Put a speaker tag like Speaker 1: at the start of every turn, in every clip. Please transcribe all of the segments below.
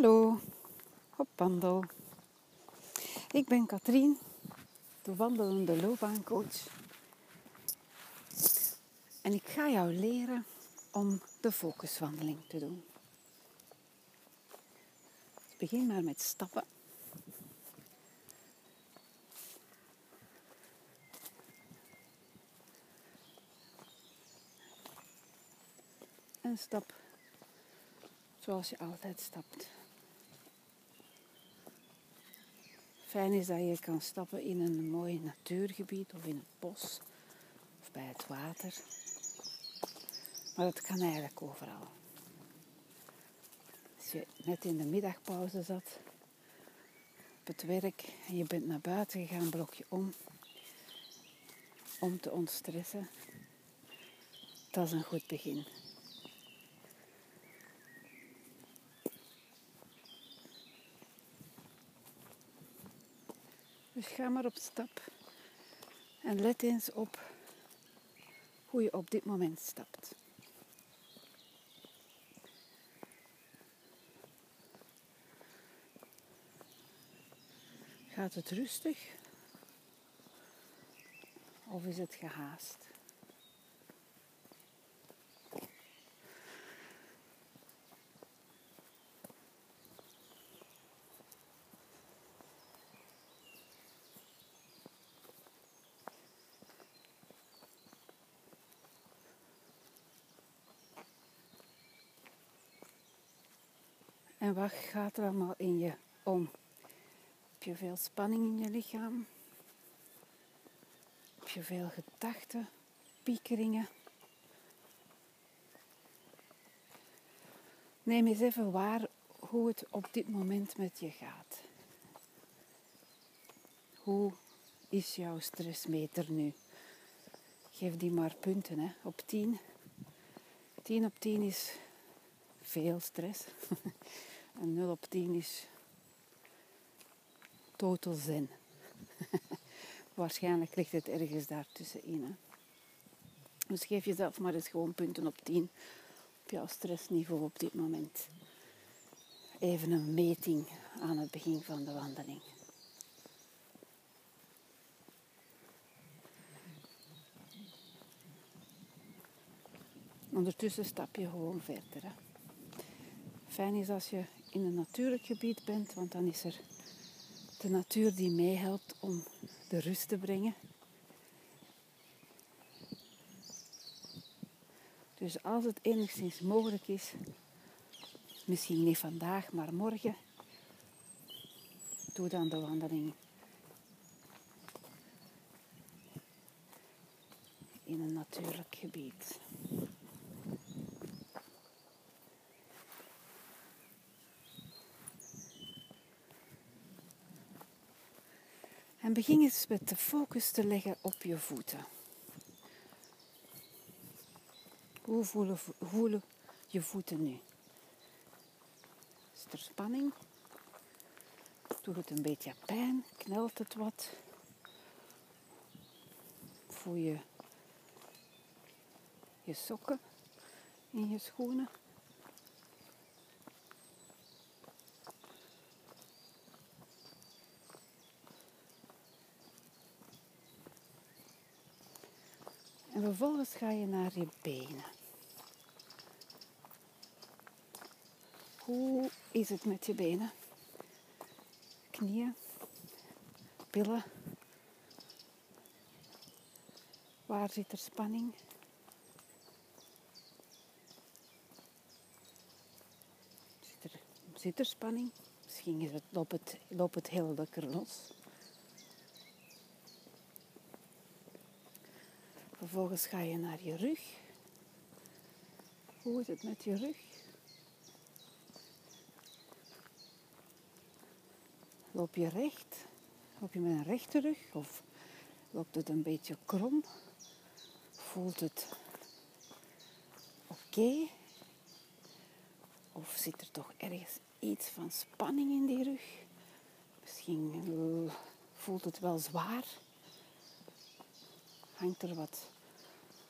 Speaker 1: Hallo, op wandel. Ik ben Katrien, de wandelende loopbaancoach. En ik ga jou leren om de focuswandeling te doen. begin maar met stappen. En stap zoals je altijd stapt. Fijn is dat je kan stappen in een mooi natuurgebied of in het bos of bij het water. Maar dat kan eigenlijk overal. Als je net in de middagpauze zat op het werk en je bent naar buiten gegaan, blok je om om te ontstressen. Dat is een goed begin. Dus ga maar op stap en let eens op hoe je op dit moment stapt. Gaat het rustig of is het gehaast? En gaat er allemaal in je om? Heb je veel spanning in je lichaam? Heb je veel gedachten, piekeringen? Neem eens even waar hoe het op dit moment met je gaat. Hoe is jouw stressmeter nu? Geef die maar punten hè, op 10. 10 op 10 is veel stress. En 0 op 10 is total zen. Waarschijnlijk ligt het ergens daartussenin. Hè? Dus geef jezelf maar eens gewoon punten op 10 op jouw stressniveau op dit moment. Even een meting aan het begin van de wandeling. Ondertussen stap je gewoon verder. Hè? Fijn is als je in een natuurlijk gebied bent, want dan is er de natuur die meehelpt om de rust te brengen. Dus als het enigszins mogelijk is, misschien niet vandaag, maar morgen, doe dan de wandeling in een natuurlijk gebied. En begin eens met de focus te leggen op je voeten. Hoe voelen, voelen je voeten nu? Is er spanning? Doet het een beetje pijn? Knelt het wat? Voel je je sokken in je schoenen? En vervolgens ga je naar je benen. Hoe is het met je benen? Knieën, billen. Waar zit er spanning? Zit er, zit er spanning? Misschien is het, loopt, het, loopt het heel lekker los. Vervolgens ga je naar je rug. Hoe is het met je rug? Loop je recht? Loop je met een rechte rug? Of loopt het een beetje krom? Voelt het oké? Of zit er toch ergens iets van spanning in die rug? Misschien voelt het wel zwaar hangt er wat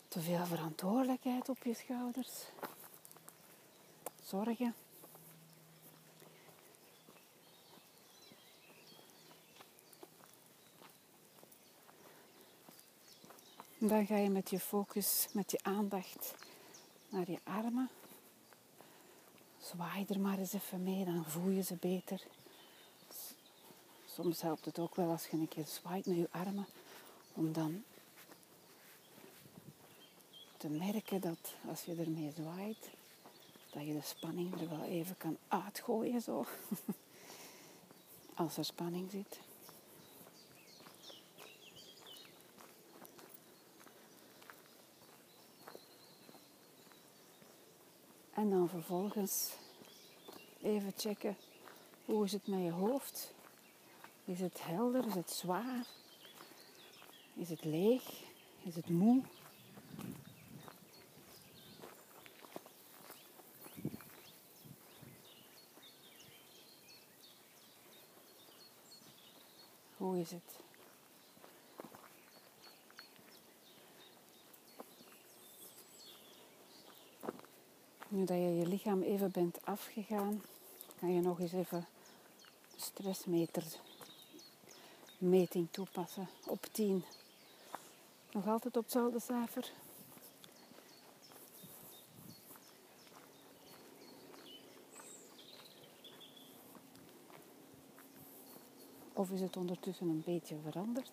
Speaker 1: te veel verantwoordelijkheid op je schouders. Zorgen. Dan ga je met je focus, met je aandacht naar je armen. Zwaai er maar eens even mee, dan voel je ze beter. Soms helpt het ook wel als je een keer zwaait met je armen, om dan te merken dat als je ermee zwaait, dat je de spanning er wel even kan uitgooien zo. als er spanning zit. En dan vervolgens even checken hoe is het met je hoofd. Is het helder? Is het zwaar? Is het leeg? Is het moe? Hoe het? Nu dat je je lichaam even bent afgegaan, kan je nog eens even stressmeter meting toepassen op 10. Nog altijd op hetzelfde cijfer. Of is het ondertussen een beetje veranderd?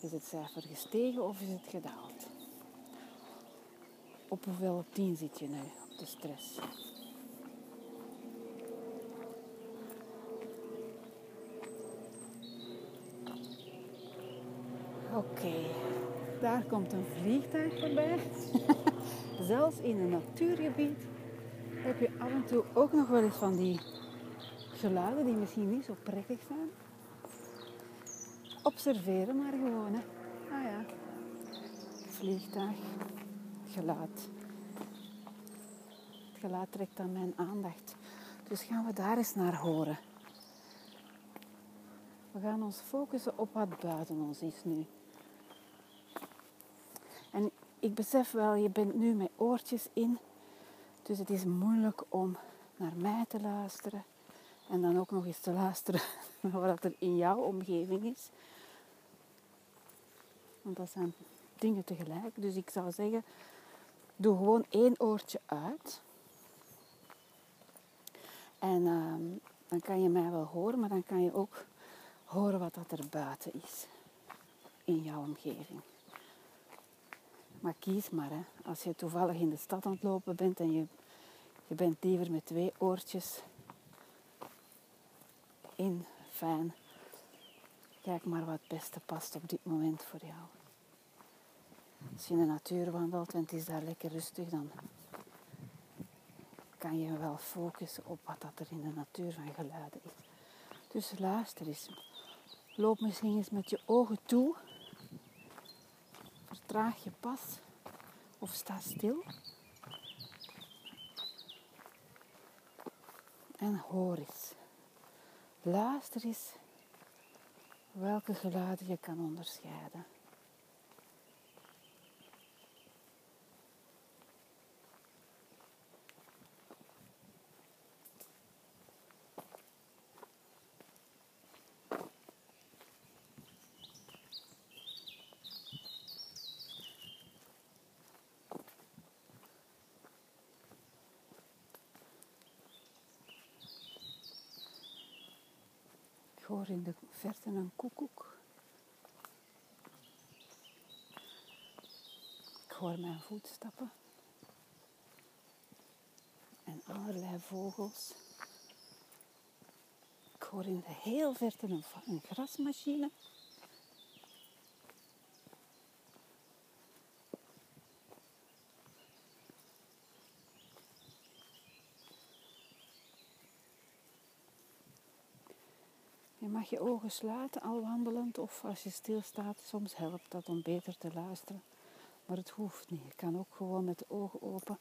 Speaker 1: Is het cijfer gestegen of is het gedaald? Op hoeveel op 10 zit je nu op de stress? Oké, daar komt een vliegtuig voorbij. Zelfs in een natuurgebied heb je af en toe ook nog wel eens van die geluiden die misschien niet zo prettig zijn. Observeren maar gewoon. Hè. Ah ja, vliegtuig, geluid. Het geluid trekt aan mijn aandacht. Dus gaan we daar eens naar horen. We gaan ons focussen op wat buiten ons is nu. En ik besef wel, je bent nu met oortjes in. Dus het is moeilijk om naar mij te luisteren. En dan ook nog eens te luisteren wat er in jouw omgeving is. Want dat zijn dingen tegelijk. Dus ik zou zeggen, doe gewoon één oortje uit. En ehm, dan kan je mij wel horen, maar dan kan je ook horen wat dat er buiten is. In jouw omgeving. Maar kies maar. Hè. Als je toevallig in de stad aan het lopen bent en je, je bent liever met twee oortjes in, fijn. Kijk maar wat het beste past op dit moment voor jou. Als je in de natuur wandelt en het is daar lekker rustig, dan kan je wel focussen op wat dat er in de natuur van geluiden is. Dus luister eens. Loop misschien eens met je ogen toe. Vertraag je pas of sta stil. En hoor eens. Luister eens welke geluiden je kan onderscheiden. hoor in de verte een koekoek. Ik hoor mijn voetstappen. En allerlei vogels. Ik hoor in de heel verte een, een grasmachine. Mag je ogen sluiten al wandelend of als je stilstaat. Soms helpt dat om beter te luisteren. Maar het hoeft niet. Je kan ook gewoon met de ogen open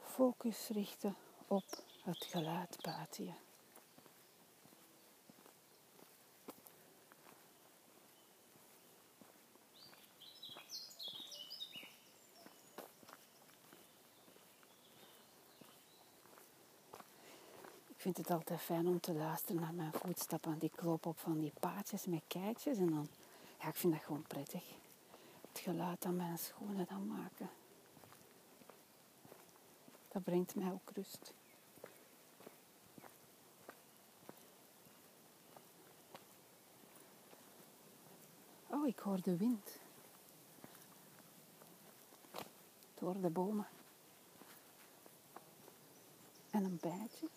Speaker 1: focus richten op het geluid. Vind het altijd fijn om te luisteren naar mijn voetstappen. Die ik op van die paadjes met keitjes. En dan, ja, ik vind dat gewoon prettig. Het geluid dat mijn schoenen dan maken. Dat brengt mij ook rust. Oh, ik hoor de wind. Door de bomen. En een bijtje.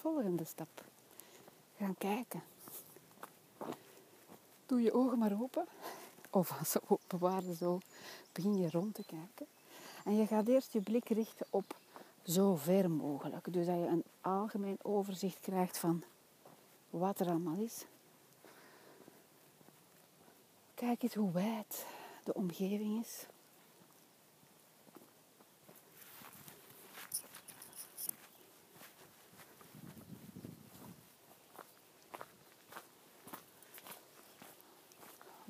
Speaker 1: Volgende stap. Gaan kijken. Doe je ogen maar open. Of als ze open waren zo, begin je rond te kijken. En je gaat eerst je blik richten op zo ver mogelijk. Dus dat je een algemeen overzicht krijgt van wat er allemaal is. Kijk eens hoe wijd de omgeving is.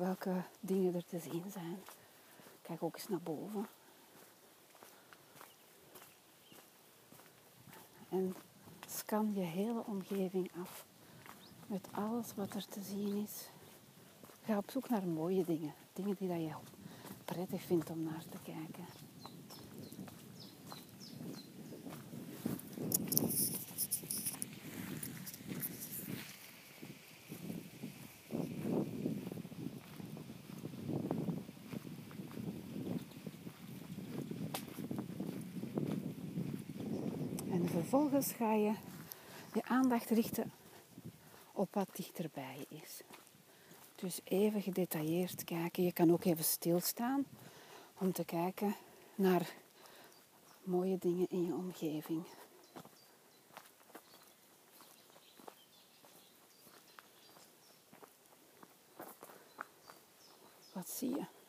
Speaker 1: Welke dingen er te zien zijn. Kijk ook eens naar boven. En scan je hele omgeving af met alles wat er te zien is. Ga op zoek naar mooie dingen. Dingen die dat je prettig vindt om naar te kijken. En vervolgens ga je je aandacht richten op wat dichterbij is. Dus even gedetailleerd kijken. Je kan ook even stilstaan om te kijken naar mooie dingen in je omgeving. Wat zie je?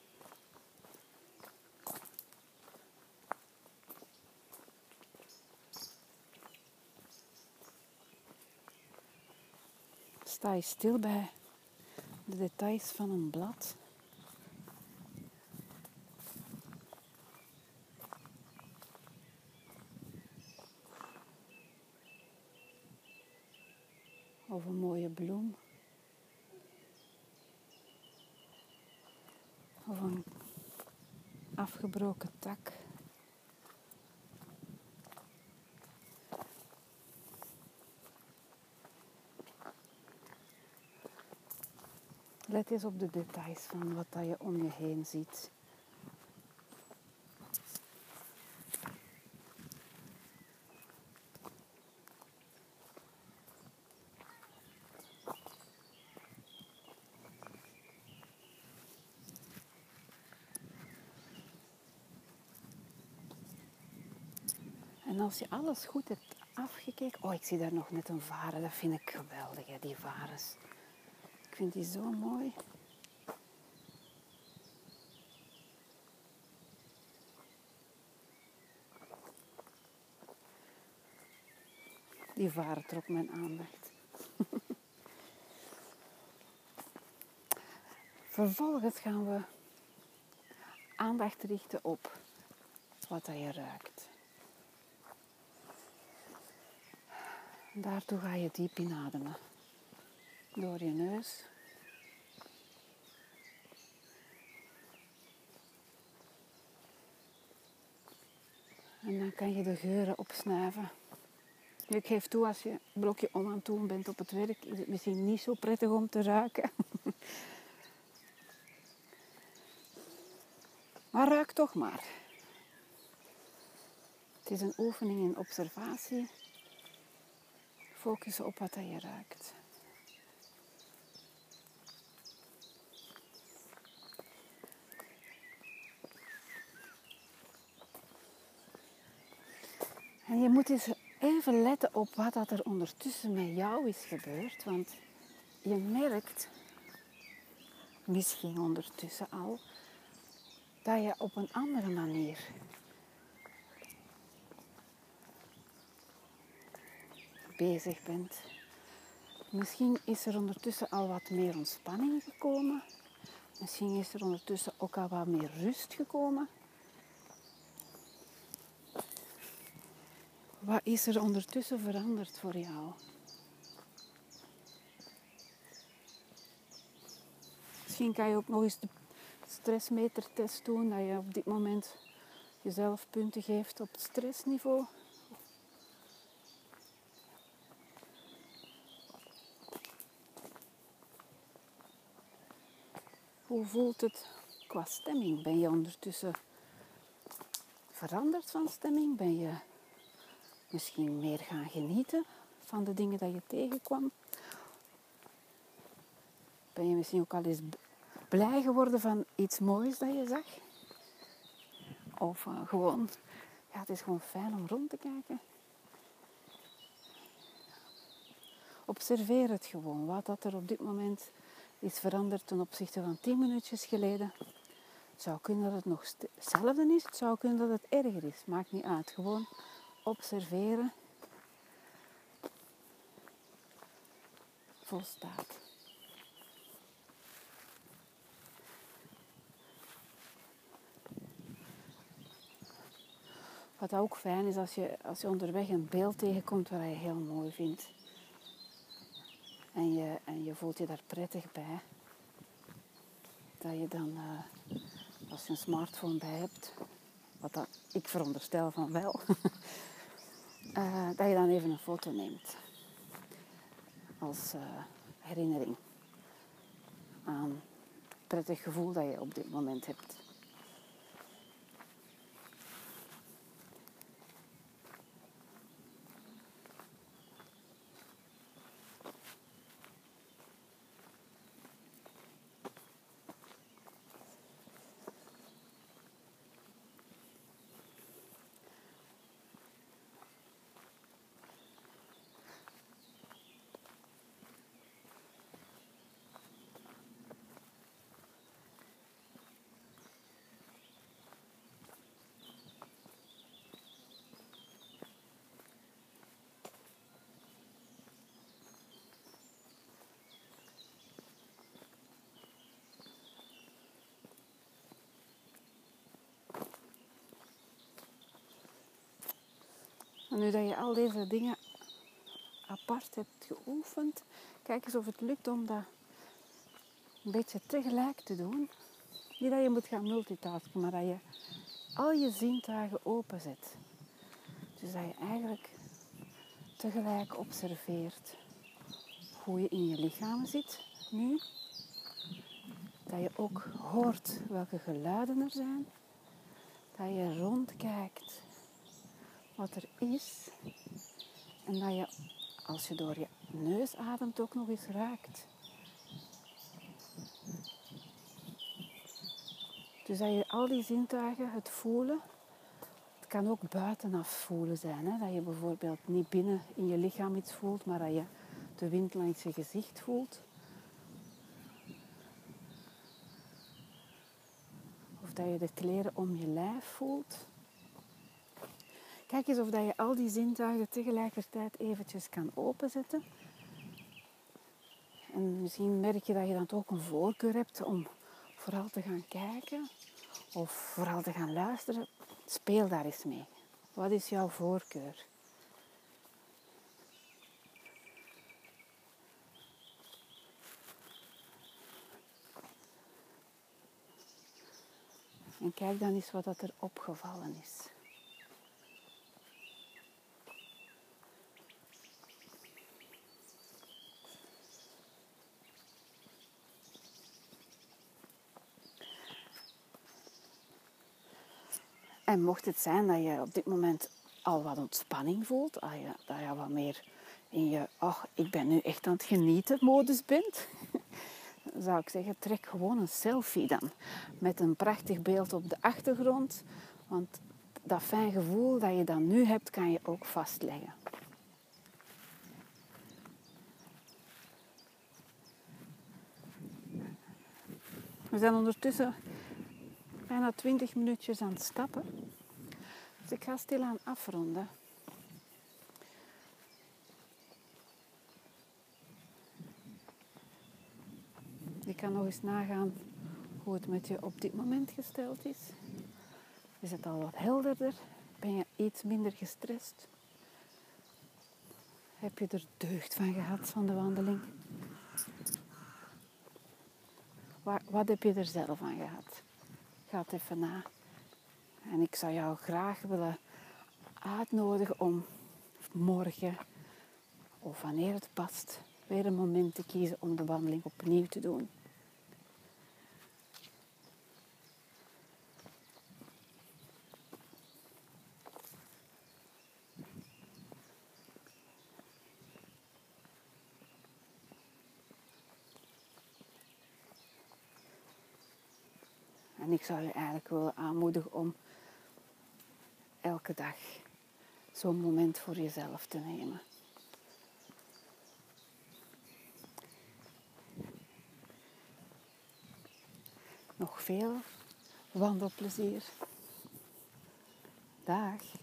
Speaker 1: Sta je stil bij de details van een blad. Of een mooie bloem. Of een afgebroken tak. Let eens op de details van wat dat je om je heen ziet. En als je alles goed hebt afgekeken... Oh, ik zie daar nog net een varen. Dat vind ik geweldig, hè, die varens. Vind die zo mooi. Die varen trok mijn aandacht. Vervolgens gaan we aandacht richten op wat dat je ruikt. Daartoe ga je diep inademen. Door je neus. En dan kan je de geuren opsnuiven. Ik geef toe, als je een blokje om aan doen bent op het werk, is het misschien niet zo prettig om te ruiken. maar ruik toch maar. Het is een oefening in observatie. Focussen op wat je ruikt. En je moet eens even letten op wat dat er ondertussen met jou is gebeurd. Want je merkt misschien ondertussen al dat je op een andere manier bezig bent. Misschien is er ondertussen al wat meer ontspanning gekomen. Misschien is er ondertussen ook al wat meer rust gekomen. Wat is er ondertussen veranderd voor jou? Misschien kan je ook nog eens de stressmetertest doen, dat je op dit moment jezelf punten geeft op het stressniveau. Hoe voelt het qua stemming? Ben je ondertussen veranderd van stemming? Ben je misschien meer gaan genieten van de dingen dat je tegenkwam? Ben je misschien ook al eens blij geworden van iets moois dat je zag? Of uh, gewoon, ja, het is gewoon fijn om rond te kijken. Observeer het gewoon, wat dat er op dit moment is veranderd ten opzichte van 10 minuutjes geleden. Het zou kunnen dat het nog hetzelfde is, het zou kunnen dat het erger is. Maakt niet uit. Gewoon observeren. Volstaat. Wat ook fijn is als je, als je onderweg een beeld tegenkomt waar je heel mooi vindt. En je, en je voelt je daar prettig bij. Dat je dan, uh, als je een smartphone bij hebt, wat ik veronderstel van wel, uh, dat je dan even een foto neemt. Als uh, herinnering aan het prettig gevoel dat je op dit moment hebt. En nu dat je al deze dingen apart hebt geoefend, kijk eens of het lukt om dat een beetje tegelijk te doen. Niet dat je moet gaan multitasken, maar dat je al je zintuigen openzet. Dus dat je eigenlijk tegelijk observeert hoe je in je lichaam zit nu. Dat je ook hoort welke geluiden er zijn. Dat je rondkijkt wat er is. En dat je, als je door je neus ademt, ook nog eens ruikt. Dus dat je al die zintuigen, het voelen, het kan ook buitenaf voelen zijn. Hè? Dat je bijvoorbeeld niet binnen in je lichaam iets voelt, maar dat je de wind langs je gezicht voelt. Of dat je de kleren om je lijf voelt. Kijk eens of dat je al die zintuigen tegelijkertijd eventjes kan openzetten. En misschien merk je dat je dan ook een voorkeur hebt om vooral te gaan kijken of vooral te gaan luisteren. Speel daar eens mee. Wat is jouw voorkeur? En kijk dan eens wat er opgevallen is. En mocht het zijn dat je op dit moment al wat ontspanning voelt, dat je, dat je wat meer in je, ach, ik ben nu echt aan het genieten modus bent, zou ik zeggen, trek gewoon een selfie dan. Met een prachtig beeld op de achtergrond. Want dat fijn gevoel dat je dan nu hebt, kan je ook vastleggen. We zijn ondertussen bijna 20 minuutjes aan het stappen. Dus ik ga stilaan afronden. Je kan nog eens nagaan hoe het met je op dit moment gesteld is. Is het al wat helderder? Ben je iets minder gestrest? Heb je er deugd van gehad van de wandeling? Wat heb je er zelf van gehad? Ga het even na. En ik zou jou graag willen uitnodigen om morgen of wanneer het past weer een moment te kiezen om de wandeling opnieuw te doen. En ik zou je eigenlijk willen aanmoedigen om elke dag zo'n moment voor jezelf te nemen. Nog veel wandelplezier. Dag.